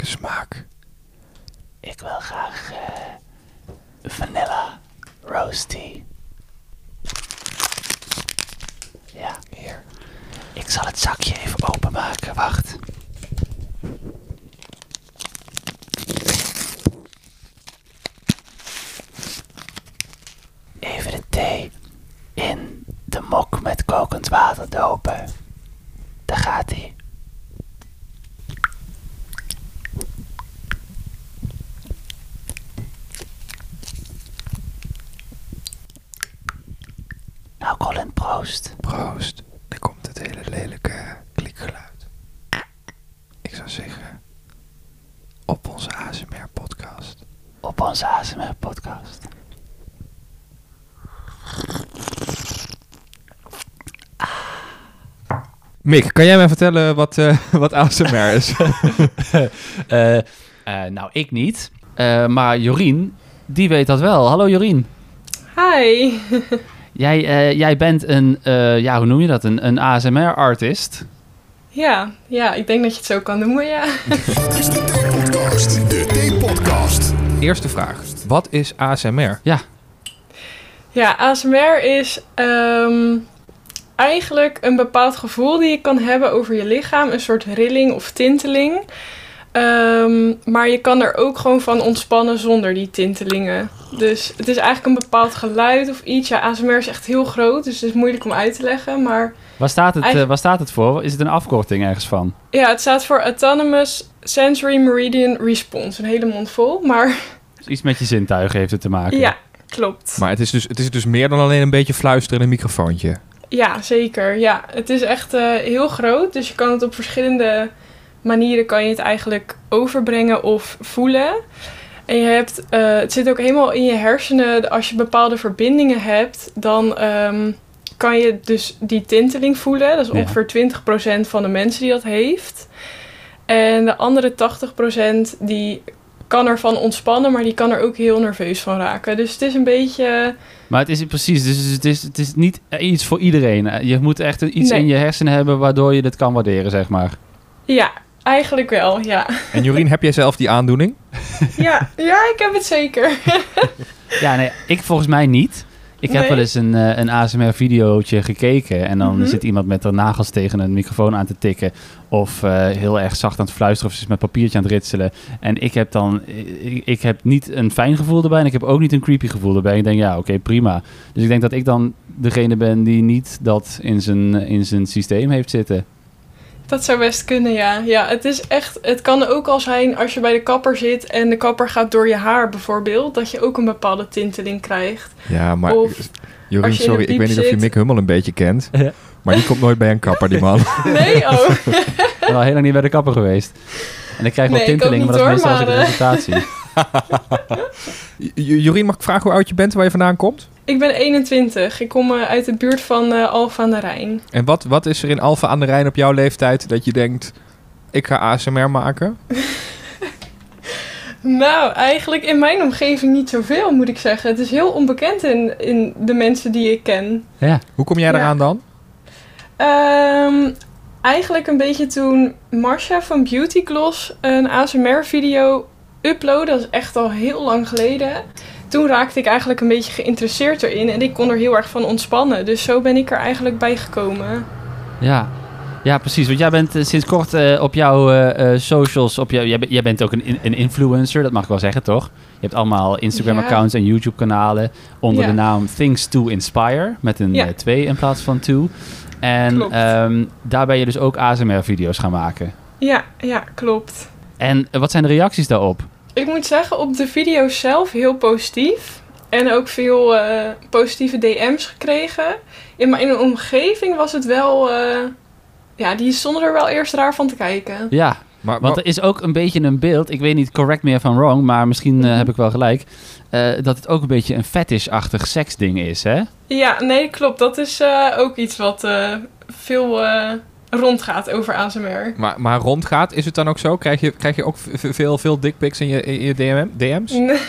Welke smaak? Ik wil graag eh, vanilla roasty. Ja. Hier. Ik zal het zakje even openmaken. Wacht. Even de thee in de mok met kokend water dopen. Daar gaat hij. Nou, Colin, proost. Proost. Er komt het hele lelijke klikgeluid. Ik zou zeggen, op onze ASMR-podcast. Op onze ASMR-podcast. Mick, kan jij mij vertellen wat, eh, wat ASMR is? Eh, eh, nou, ik niet. Eh, maar Jorien, die weet dat wel. Hallo Jorien. Hi. Jij, eh, jij bent een, eh, ja, hoe noem je dat? Een, een ASMR-artist. Ja, ja, ik denk dat je het zo kan noemen, ja. Dit is de T-podcast. De T-podcast. Eerste vraag. Wat is ASMR? Ja, Ja, ASMR is ehm, eigenlijk een bepaald gevoel die je kan hebben over je lichaam. Een soort rilling of tinteling. Ehm, maar je kan er ook gewoon van ontspannen zonder die tintelingen. Dus het is eigenlijk een bepaald geluid of iets. Ja, ASMR is echt heel groot, dus het is moeilijk om uit te leggen. Maar waar staat, het, eh, waar staat het voor? Is het een afkorting ergens van? ja, het staat voor Autonomous Sensory Meridian Response. Een hele mond vol, maar Dus iets met je zintuigen heeft het te maken. ja, klopt. Maar het is, dus, het is dus meer dan alleen een beetje fluisteren in een microfoontje. Ja, zeker. Ja, het is echt eh, heel groot. Dus je kan het op verschillende manieren kan je het eigenlijk overbrengen of voelen. En je hebt, eh, het zit ook helemaal in je hersenen. Als je bepaalde verbindingen hebt, dan ehm, kan je dus die tinteling voelen. Dat is Ja. ongeveer 20% van de mensen die dat heeft. En de andere 80% die kan ervan ontspannen, maar die kan er ook heel nerveus van raken. Dus het is een beetje... Maar het is precies, dus het is, het is niet iets voor iedereen. Je moet echt iets Nee. in je hersenen hebben waardoor je dit kan waarderen, zeg maar. Ja, eigenlijk wel, ja. En Jorien, heb jij zelf die aandoening? Ja, ja, ik heb het zeker. Ja, nee, ik volgens mij niet. Ik heb Nee? wel eens een, eh, een ASMR-videootje gekeken. En dan Mhm. zit iemand met haar nagels tegen een microfoon aan te tikken. Of eh, heel erg zacht aan het fluisteren. Of ze is met papiertje aan het ritselen. En ik heb dan... Ik, ik heb niet een fijn gevoel erbij. En ik heb ook niet een creepy gevoel erbij. Ik denk, ja, oké, prima. Dus ik denk dat ik dan degene ben die niet dat in zijn, in zijn systeem heeft zitten. Dat zou best kunnen, ja. Ja, het is echt... Het kan ook al zijn als je bij de kapper zit en de kapper gaat door je haar bijvoorbeeld, dat je ook een bepaalde tinteling krijgt. Ja, maar Of Jorien, sorry, de ik weet niet of je. Mick Hummel een beetje kent. Ja. Maar die komt nooit bij een kapper, die man. Nee, oh. Ik ben al heel lang niet bij de kapper geweest. En ik krijg wel Nee, ook maar dat is meestal als ik hoor, een Jorien, mag ik vragen hoe oud je bent en waar je vandaan komt? Ik ben 21. Ik kom eh, uit de buurt van eh Alphen aan de Rijn. En wat, wat is er in Alphen aan de Rijn op jouw leeftijd dat je denkt, ik ga ASMR maken? Nou, eigenlijk in mijn omgeving niet zoveel, moet ik zeggen. Het is heel onbekend in, in de mensen die ik ken. Ja. Hoe kom jij Ja. eraan dan? Ehm, eigenlijk een beetje toen Marcia van Beauty Gloss een ASMR-video uploadde. Dat is echt al heel lang geleden. Toen raakte ik eigenlijk een beetje geïnteresseerd erin en ik kon er heel erg van ontspannen. Dus zo ben ik er eigenlijk bij gekomen. Ja. ja, precies. Want jij bent eh, sinds kort eh, op jouw eh, socials... Op jou, jij, ben- jij bent ook een, een influencer, dat mag ik wel zeggen, toch? Je hebt allemaal Instagram-accounts en YouTube-kanalen... onder Ja. de naam Things to Inspire... met een Ja. 2 in plaats van 2. En ehm, daar ben je dus ook ASMR-video's gaan maken. Ja, ja, klopt. En wat zijn de reacties daarop? Ik moet zeggen, op de video zelf heel positief. En ook veel eh, positieve DM's gekregen. In mijn omgeving was het wel... eh, ja, die stonden er wel eerst raar van te kijken. Ja, Maar, Want wa- er is ook een beetje een beeld, ik weet niet, correct me if I'm wrong, maar misschien eh, Mhm. heb ik wel gelijk, eh, dat het ook een beetje een fetish-achtig seksding is, hè? Ja, nee, klopt. Dat is eh, ook iets wat eh, veel eh, rondgaat over ASMR. maar, maar rondgaat, is het dan ook zo? Krijg je, krijg je ook veel, veel dickpics in je, in je DM, DM's?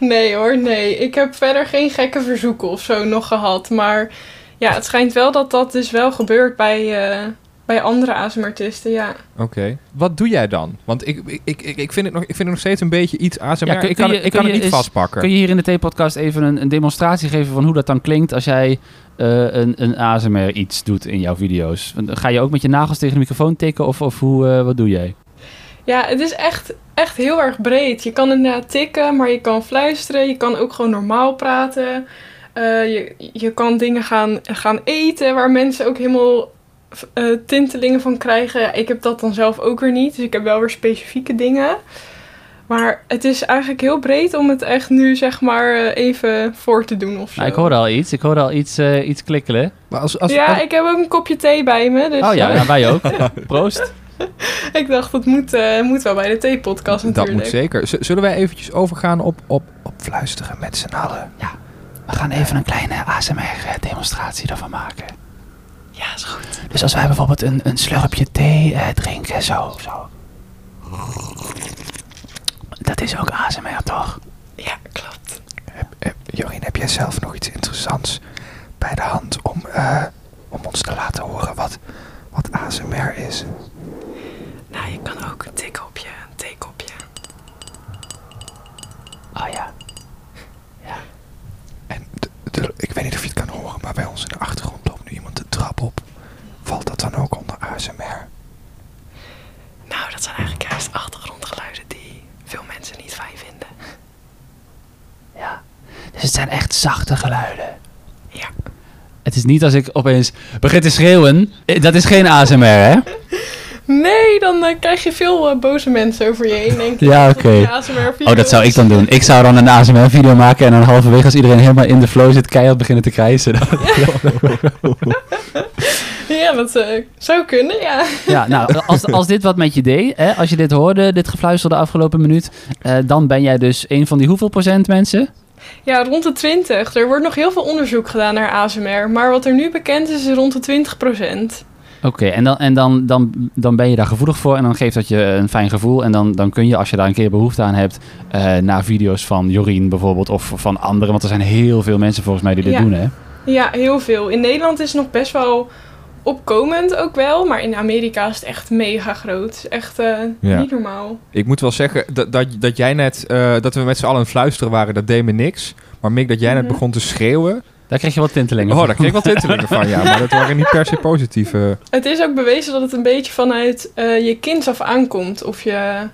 Nee hoor, nee. Ik heb verder geen gekke verzoeken of zo nog gehad. Maar ja, het schijnt wel dat dat dus wel gebeurt bij, eh, bij andere ASMR-artiesten, ja. Oké. Wat doe jij dan? Want ik, ik, ik, ik, vind het nog, ik vind het nog steeds een beetje iets ASMR. Ja, kun- ik kan, je- ik kan het niet vastpakken. Kun je hier in de T-podcast even een, een demonstratie geven van hoe dat dan klinkt als jij eh, een, een ASMR iets doet in jouw video's? Ga je ook met je nagels tegen de microfoon tikken of, of hoe, eh, wat doe jij? Ja, het is echt, echt heel erg breed. Je kan inderdaad tikken, maar je kan fluisteren. Je kan ook gewoon normaal praten. Eh, je, je kan dingen gaan, gaan eten waar mensen ook helemaal eh, tintelingen van krijgen. Ja, ik heb dat dan zelf ook weer niet, dus ik heb wel weer specifieke dingen. Maar het is eigenlijk heel breed om het echt nu zeg maar eh, even voor te doen of zo. Nou, ik hoorde al iets. Ik hoorde al iets, eh, iets klikkelen. Maar als, als, ja, als- ik heb ook een kopje thee bij me. Dus Oh ja, nou, wij ook. Proost. ik dacht, dat moet, moet wel bij de theepodcast dat natuurlijk. moet zeker. Z- Zullen wij eventjes overgaan op, op, Op fluisteren met z'n allen. We gaan even een kleine ASMR-demonstratie ervan maken. Ja, is goed. Dus als wij bijvoorbeeld een, een slurpje thee eh, drinken, zo, zo. Dat is ook ASMR, toch? Ja, klopt. Heb, heb, Jorien, heb jij zelf nog iets interessants bij de hand om, eh, om ons te laten horen wat, wat ASMR is? Nou, je kan ook een theekopje, een theekopje. Oh ja. En de- de- ik weet niet of je het kan horen, maar bij ons in de achtergrond loopt nu iemand de trap op. Valt dat dan ook onder ASMR? Nou, dat zijn eigenlijk juist achtergrondgeluiden die veel mensen niet fijn vinden. Ja. Dus het zijn echt zachte geluiden. Ja. Het is niet als ik opeens begin te schreeuwen. Eh, Dat is geen ASMR, hè? Nee, dan eh, krijg je veel eh, boze mensen over je heen, denk ik. Ja, oké. Oh, dat zou ik dan doen. Ik zou dan een ASMR-video maken en dan halverwege als iedereen helemaal in de flow zit, keihard beginnen te krijsen. Ja, dat zou kunnen, ja. ja, nou, als, als dit wat met je deed, hè, als je dit hoorde, dit gefluister de afgelopen minuut, eh, dan ben jij dus een van die hoeveel procent mensen? Ja, rond de 20. Er wordt nog heel veel onderzoek gedaan naar ASMR. Maar wat er nu bekend is, is rond de 20% Oké, en, dan, en dan, dan, dan ben je daar gevoelig voor en dan geeft dat je een fijn gevoel. En dan, dan kun je, als je daar een keer behoefte aan hebt, eh, naar video's van Jorien bijvoorbeeld of van anderen. Want er zijn heel veel mensen volgens mij die dit Ja. doen, hè? Ja, heel veel. In Nederland is het nog best wel opkomend ook wel. Maar in Amerika is het echt mega groot. Echt eh, Ja. niet normaal. Ik moet wel zeggen dat, dat, dat jij net, eh, dat we met z'n allen aan het fluisteren waren, dat deed me niks. Maar Mick, dat jij net Mhm. begon te schreeuwen. Daar krijg je wat tintelingen Oh, van. daar kreeg ik wel tintelingen van, ja. Maar dat waren niet per se positieve. Het is ook bewezen dat het een beetje vanuit eh, je kind af aankomt. Of je,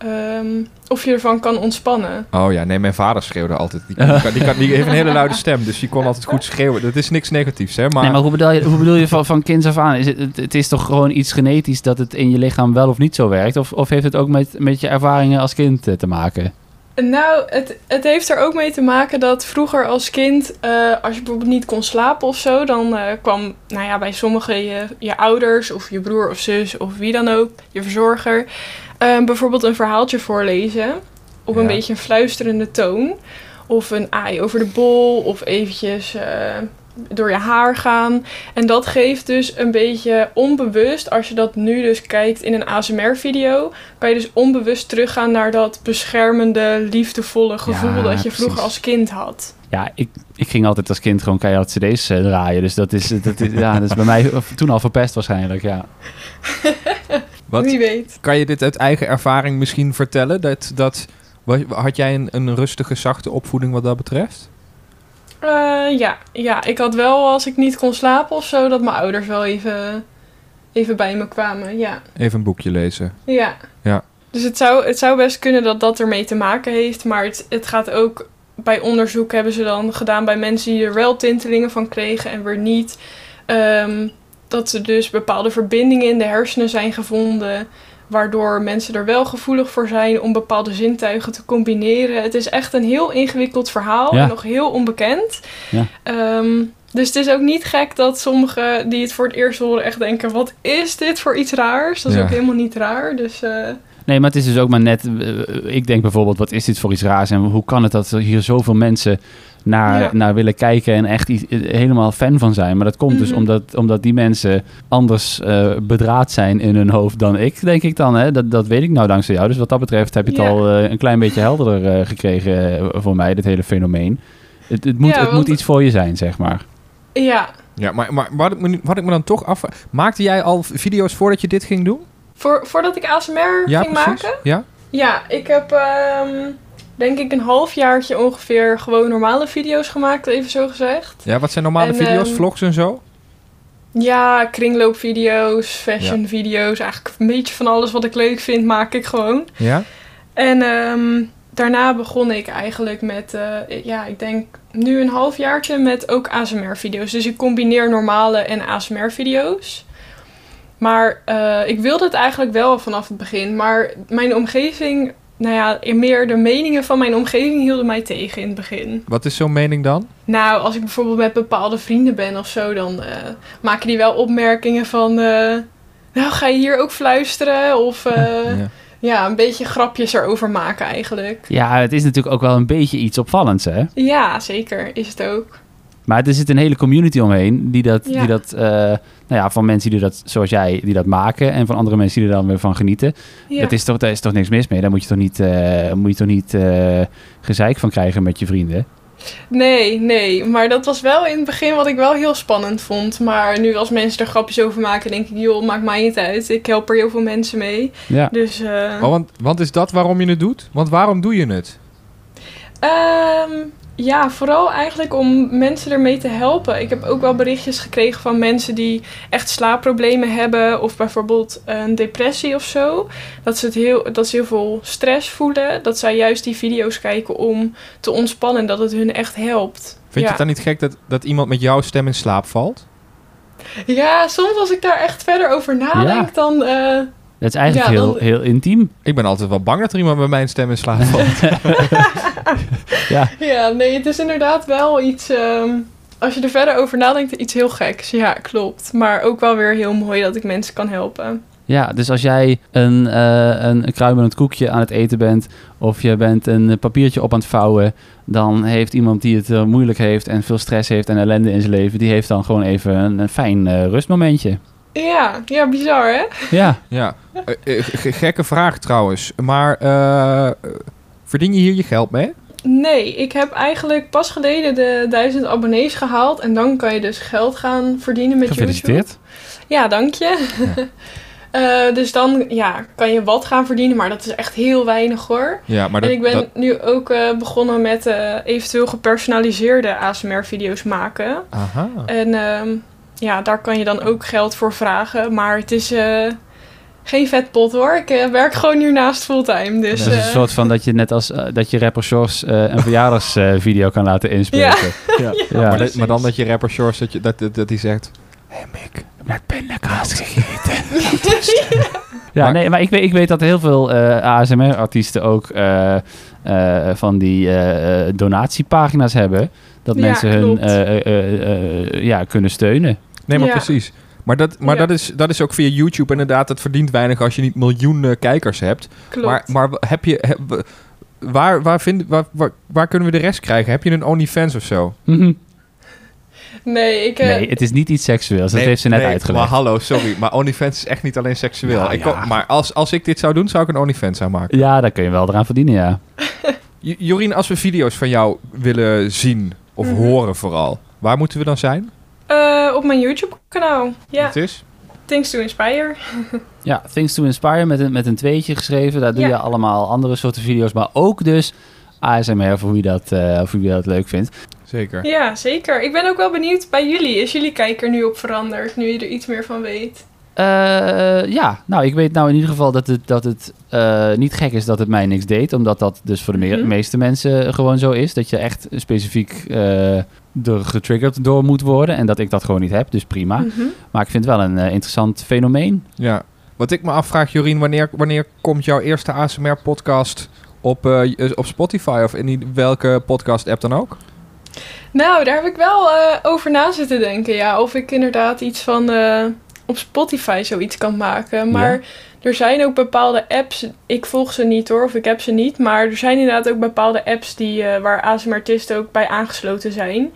ehm, of je ervan kan ontspannen. Oh ja, nee, mijn vader schreeuwde altijd. Die, die, kan, die, kan, die heeft een hele luide stem, dus die kon altijd goed schreeuwen. Dat is niks negatiefs, hè. Maar, nee, maar hoe bedoel je, hoe bedoel je van, van kinds af aan? Is het, het, het is toch gewoon iets genetisch dat het in je lichaam wel of niet zo werkt? Of, of heeft het ook met, met je ervaringen als kind eh, te maken? Nou, het, het heeft er ook mee te maken dat vroeger als kind, eh, als je bijvoorbeeld niet kon slapen of zo, dan eh, kwam, nou ja, bij sommigen je, je ouders of je broer of zus of wie dan ook, je verzorger, eh, bijvoorbeeld een verhaaltje voorlezen op een beetje een fluisterende toon. Of een aai over de bol, of eventjes eh, door je haar gaan. En dat geeft dus een beetje onbewust, als je dat nu dus kijkt in een ASMR-video, kan je dus onbewust teruggaan naar dat beschermende, liefdevolle gevoel Ja, dat je vroeger precies. als kind had. Ja, ik, ik ging altijd als kind gewoon keihard cd's eh, draaien. Dus dat is, dat, is, ja, dat is bij mij toen al verpest waarschijnlijk, ja. wat, Wie weet. kan je dit uit eigen ervaring misschien vertellen? Dat, dat, had jij een, een rustige, zachte opvoeding wat dat betreft? Eh, ja, ja, ik had wel als ik niet kon slapen of zo, dat mijn ouders wel even, even bij me kwamen. Ja. Even een boekje lezen. Ja. Ja. Dus het zou, het zou best kunnen dat dat ermee te maken heeft. Maar het, het gaat ook bij onderzoek hebben ze dan gedaan bij mensen die er wel tintelingen van kregen en weer niet. Ehm, dat er dus bepaalde verbindingen in de hersenen zijn gevonden. Waardoor mensen er wel gevoelig voor zijn om bepaalde zintuigen te combineren. Het is echt een heel ingewikkeld verhaal Ja. en nog heel onbekend. Ja. Ehm, dus het is ook niet gek dat sommigen die het voor het eerst horen echt denken... wat is dit voor iets raars? Dat is Ja. ook helemaal niet raar. Dus eh, Nee, maar het is dus ook maar net... eh, ik denk bijvoorbeeld, wat is dit voor iets raars? En hoe kan het dat er hier zoveel mensen naar, Ja. naar willen kijken... en echt iets- eh, helemaal fan van zijn? Maar dat komt dus Mhm. omdat, omdat die mensen anders eh, bedraad zijn in hun hoofd dan ik, denk ik dan. Hè? Dat, dat weet ik nou dankzij jou. Dus wat dat betreft heb je het Ja. al eh, een klein beetje helderder eh, gekregen eh, voor mij, dit hele fenomeen. Het, het, moet, Ja, het moet iets voor je zijn, zeg maar. ja, Ja, maar, maar wat, ik me, wat ik me dan toch af... Maakte jij al video's voordat je dit ging doen? Voor, voordat ik ASMR Ja, ging precies. maken? Ja? Ja, ik heb ehm, denk ik een halfjaartje ongeveer gewoon normale video's gemaakt, even zo gezegd. Ja, wat zijn normale En, video's, ehm, vlogs en zo? Ja, kringloopvideo's, fashionvideo's, eigenlijk een beetje van alles wat ik leuk vind, maak ik gewoon. Ja? En ehm, daarna begon ik eigenlijk met, eh, ja, ik denk nu een halfjaartje met ook ASMR-video's. Dus ik combineer normale en ASMR-video's. Maar eh, ik wilde het eigenlijk wel vanaf het begin. Maar mijn omgeving, nou ja, meer de meningen van mijn omgeving hielden mij tegen in het begin. Wat is zo'n mening dan? Nou, als ik bijvoorbeeld met bepaalde vrienden ben of zo, dan eh, maken die wel opmerkingen van... eh, nou, ga je hier ook fluisteren? Of eh, Ja. ja, een beetje grapjes erover maken eigenlijk. Ja, het is natuurlijk ook wel een beetje iets opvallends, hè? Ja, zeker is het ook. Maar er zit een hele community omheen die dat, Ja. die dat eh, nou ja, van mensen die dat, zoals jij, die dat maken en van andere mensen die er dan weer van genieten. Ja. Dat is toch, daar is toch niks mis mee? Daar moet je toch niet, eh, moet je toch niet eh, gezeik van krijgen met je vrienden? Nee, nee. Maar dat was wel in het begin wat ik wel heel spannend vond. Maar nu als mensen er grapjes over maken, denk ik, joh, maakt mij niet uit. Ik help er heel veel mensen mee. Ja. Dus, eh, Oh, want, want is dat waarom je het doet? Want waarom doe je het? Ehm, ja, vooral eigenlijk om mensen ermee te helpen. Ik heb ook wel berichtjes gekregen van mensen die echt slaapproblemen hebben. Of bijvoorbeeld een depressie of zo. Dat ze, het heel, dat ze heel veel stress voelen. Dat zij juist die video's kijken om te ontspannen. Dat het hun echt helpt. Vind je het dan niet gek dat, dat iemand met jouw stem in slaap valt? Ja, soms als ik daar echt verder over nadenk, Ja. dan... eh, Dat is eigenlijk Ja, heel, dan- heel intiem. Ik ben altijd wel bang dat er iemand met mijn stem in slaap valt. Ja. ja, nee, het is inderdaad wel iets... ehm, als je er verder over nadenkt, iets heel geks. Ja, klopt. Maar ook wel weer heel mooi dat ik mensen kan helpen. Ja, dus als jij een, eh een kruimelend koekje aan het eten bent of je bent een papiertje op aan het vouwen, dan heeft iemand die het eh, moeilijk heeft en veel stress heeft en ellende in zijn leven, die heeft dan gewoon even een, een fijn eh, rustmomentje. Ja, ja, bizar hè? Ja, ja. Eh, eh, gekke vraag trouwens. Maar eh, eh, verdien je hier je geld mee? Nee, ik heb eigenlijk pas geleden de 1000 abonnees gehaald. En dan kan je dus geld gaan verdienen met YouTube. gefeliciteerd. Ja, dank je. Eh, dus dan ja, kan je wat gaan verdienen, maar dat is echt heel weinig hoor. Ja, maar dat, en ik ben dat- nu ook eh, begonnen met eh, eventueel gepersonaliseerde ASMR-video's maken. aha. En ehm, ja, daar kan je dan ook geld voor vragen. Maar het is eh, geen vetpot hoor. Ik eh, werk gewoon hiernaast fulltime. Dus Dat is een eh, soort van dat je net als dat je rapper Shores eh, een verjaardagsvideo kan laten inspreken. Ja. Ja. maar, dat- maar dan dat je rapper Shores, dat, je, dat, dat, dat die zegt... Hé Mick, ik pindakaas gegeten. ja, Maar- nee, maar ik weet, ik weet dat heel veel eh, ASMR-artiesten ook eh, eh, van die donatiepagina's hebben. Dat Ja, mensen hun eh, eh, eh, eh, ja, kunnen steunen. Nee, maar Ja. precies. Maar, dat, maar Ja. dat, is, dat is ook via YouTube inderdaad. Het verdient weinig als je niet miljoenen kijkers hebt. klopt. Maar, maar heb je... heb- waar, waar, vind, waar, waar, waar kunnen we de rest krijgen? Heb je een OnlyFans of zo? Mhm. nee, ik, eh, Nee, het is niet iets seksueels. Dat heeft ze net nee, uitgelegd. Maar hallo, sorry. Maar OnlyFans is echt niet alleen seksueel. Nou, ik ja. maar als, als ik dit zou doen, zou ik een OnlyFans aanmaken. Ja, daar kun je wel eraan verdienen, ja. J- Jorien, als we video's van jou willen zien, of Mhm. horen vooral, waar moeten we dan zijn? eh, op mijn YouTube-kanaal. Ja, Het is? Things to Inspire. Ja, Things to Inspire met een, met een tweetje geschreven. Daar doe Ja. je allemaal andere soorten video's. Maar ook dus ASMR voor wie dat, eh, voor wie dat leuk vindt. Zeker. Ja, zeker. Ik ben ook wel benieuwd bij jullie. Is jullie kijker nu op veranderd, nu je er iets meer van weet? Eh, ja, nou, ik weet nou in ieder geval dat het, dat het eh, niet gek is dat het mij niks deed. Omdat dat dus voor de me- Mhm. meeste mensen gewoon zo is. Dat je echt specifiek eh er getriggerd door moet worden. En dat ik dat gewoon niet heb, dus prima. Mhm. Maar ik vind het wel een eh, interessant fenomeen. Ja. Wat ik me afvraag, Jorien, wanneer, wanneer komt jouw eerste ASMR-podcast op, eh, op Spotify of in die- welke podcast-app dan ook? Nou, daar heb ik wel eh, over na zitten denken. Ja, of ik inderdaad iets van eh, op Spotify zoiets kan maken. Maar er zijn ook bepaalde apps. Ik volg ze niet hoor, of ik heb ze niet. Maar er zijn inderdaad ook bepaalde apps die, eh, waar ASMR-artiesten ook bij aangesloten zijn.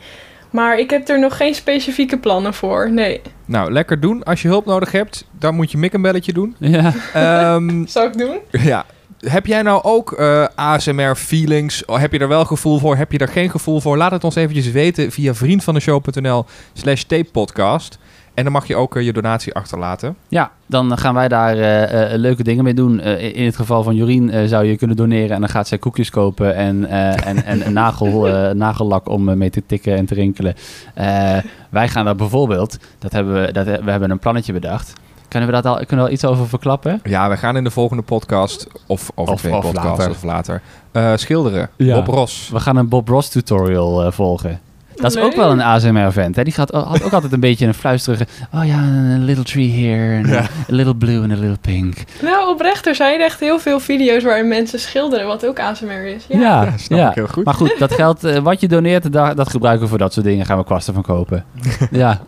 Maar ik heb er nog geen specifieke plannen voor. Nee. Nou, lekker doen. Als je hulp nodig hebt, dan moet je Mick een belletje doen. Ja, Ehm, Zou ik doen? ja. heb jij nou ook eh, ASMR-feelings? Heb je er wel gevoel voor? Heb je er geen gevoel voor? Laat het ons eventjes weten via vriendvandeshow.nl slash tapepodcast. En dan mag je ook eh, je donatie achterlaten. Ja, dan gaan wij daar eh, eh, leuke dingen mee doen. Eh, in het geval van Jorien eh, zou je kunnen doneren en dan gaat zij koekjes kopen en, eh, en, en een nagel, eh, nagellak om eh, mee te tikken en te rinkelen. Eh, wij gaan daar bijvoorbeeld, dat hebben we, dat, we hebben een plannetje bedacht. Kunnen we, dat al, kunnen we al iets over verklappen? Ja, we gaan in de volgende podcast, of over Of- twee of podcasts later. of later, eh, schilderen. Ja. Bob Ross. We gaan een Bob Ross tutorial eh, volgen. Dat is ook wel een ASMR-vent. Die gaat, had ook altijd een beetje een fluisterige... Oh ja, een little tree here, and Ja. a little blue and a little pink. Nou, oprecht, er zijn echt heel veel video's waarin mensen schilderen, wat ook ASMR is. Ja. Ja, Ja, snap ja. ik heel goed. Maar goed, dat geld eh, wat je doneert, daar, dat gebruiken we voor dat soort dingen. Gaan we kwasten van kopen. ja.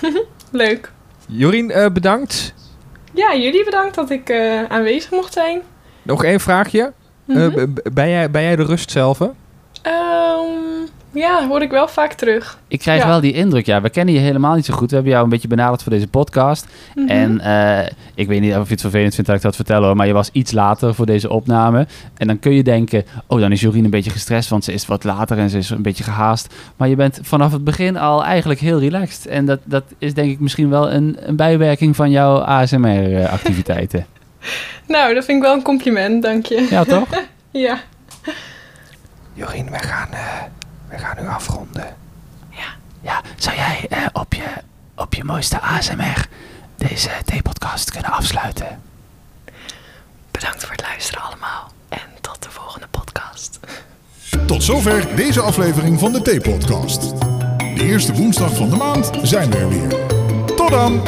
Leuk. Jorien, eh, bedankt. Ja, jullie bedankt dat ik eh, aanwezig mocht zijn. Nog één vraagje. Mhm. Ben, jij, ben jij de rust zelf? hè? Ja, hoor ik wel vaak terug. Ik krijg Ja. wel die indruk, ja, we kennen je helemaal niet zo goed. We hebben jou een beetje benaderd voor deze podcast. Mhm. En eh, ik weet niet of je het vervelend vindt dat ik dat vertel hoor, maar je was iets later voor deze opname. En dan kun je denken, oh dan is Jorien een beetje gestrest, want ze is wat later en ze is een beetje gehaast. Maar je bent vanaf het begin al eigenlijk heel relaxed. En dat, dat is denk ik misschien wel een, een bijwerking van jouw ASMR-activiteiten. Nou, dat vind ik wel een compliment, dank je. ja, toch? Ja. Jorien, we gaan, eh, we gaan nu afronden. Ja, zou jij eh, op, je, op je mooiste ASMR deze theepodcast kunnen afsluiten? Bedankt voor het luisteren allemaal. En tot de volgende podcast. Tot zover deze aflevering van de T-podcast. De eerste woensdag van de maand zijn we er weer. Tot dan!